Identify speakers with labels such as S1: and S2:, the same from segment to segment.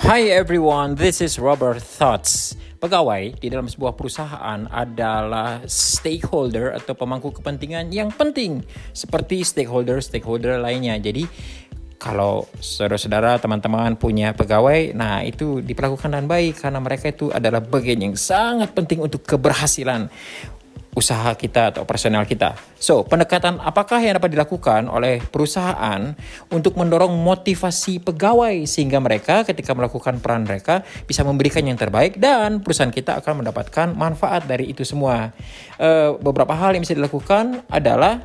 S1: Hi everyone, this is Robert Thoughts. Pegawai di dalam sebuah perusahaan adalah stakeholder atau pemangku kepentingan yang penting seperti stakeholder-stakeholder lainnya. Jadi kalau saudara-saudara teman-teman punya pegawai, nah itu diperlakukan dengan baik karena mereka itu adalah bagian yang sangat penting untuk keberhasilan usaha kita atau operasional kita. So, pendekatan apakah yang dapat dilakukan oleh perusahaan untuk mendorong motivasi pegawai sehingga mereka ketika melakukan peran mereka bisa memberikan yang terbaik dan perusahaan kita akan mendapatkan manfaat dari itu semua. Uh, beberapa hal yang bisa dilakukan adalah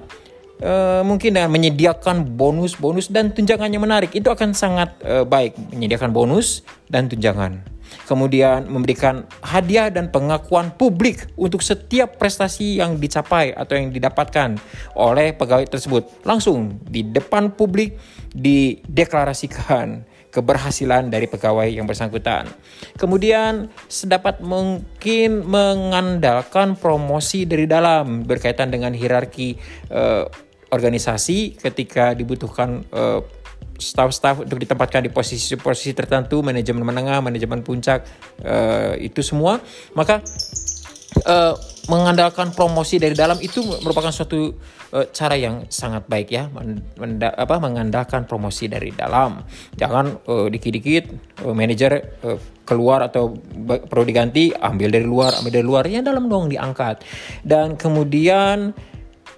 S1: Uh, mungkin dengan menyediakan bonus-bonus dan tunjangan yang menarik itu akan sangat uh, baik menyediakan bonus dan tunjangan kemudian memberikan hadiah dan pengakuan publik untuk setiap prestasi yang dicapai atau yang didapatkan oleh pegawai tersebut langsung di depan publik dideklarasikan keberhasilan dari pegawai yang bersangkutan. Kemudian sedapat mungkin mengandalkan promosi dari dalam berkaitan dengan hierarki uh, organisasi ketika dibutuhkan uh, staff-staff untuk ditempatkan di posisi-posisi tertentu, manajemen menengah, manajemen puncak, uh, itu semua, maka uh, mengandalkan promosi dari dalam itu merupakan suatu uh, cara yang sangat baik ya, Menda apa mengandalkan promosi dari dalam. Jangan dikit-dikit uh, manajer uh, keluar atau perlu diganti, ambil dari luar, ambil dari luar, yang dalam dong diangkat. Dan kemudian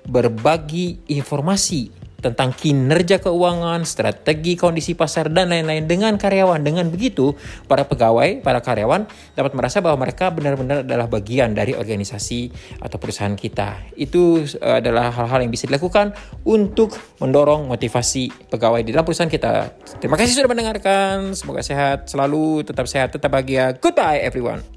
S1: berbagi informasi tentang kinerja keuangan, strategi kondisi pasar dan lain-lain dengan karyawan. Dengan begitu, para pegawai, para karyawan dapat merasa bahwa mereka benar-benar adalah bagian dari organisasi atau perusahaan kita. Itu eh, adalah hal-hal yang bisa dilakukan untuk mendorong motivasi pegawai di dalam perusahaan kita. Terima kasih sudah mendengarkan. Semoga sehat selalu, tetap sehat, tetap bahagia. Goodbye everyone.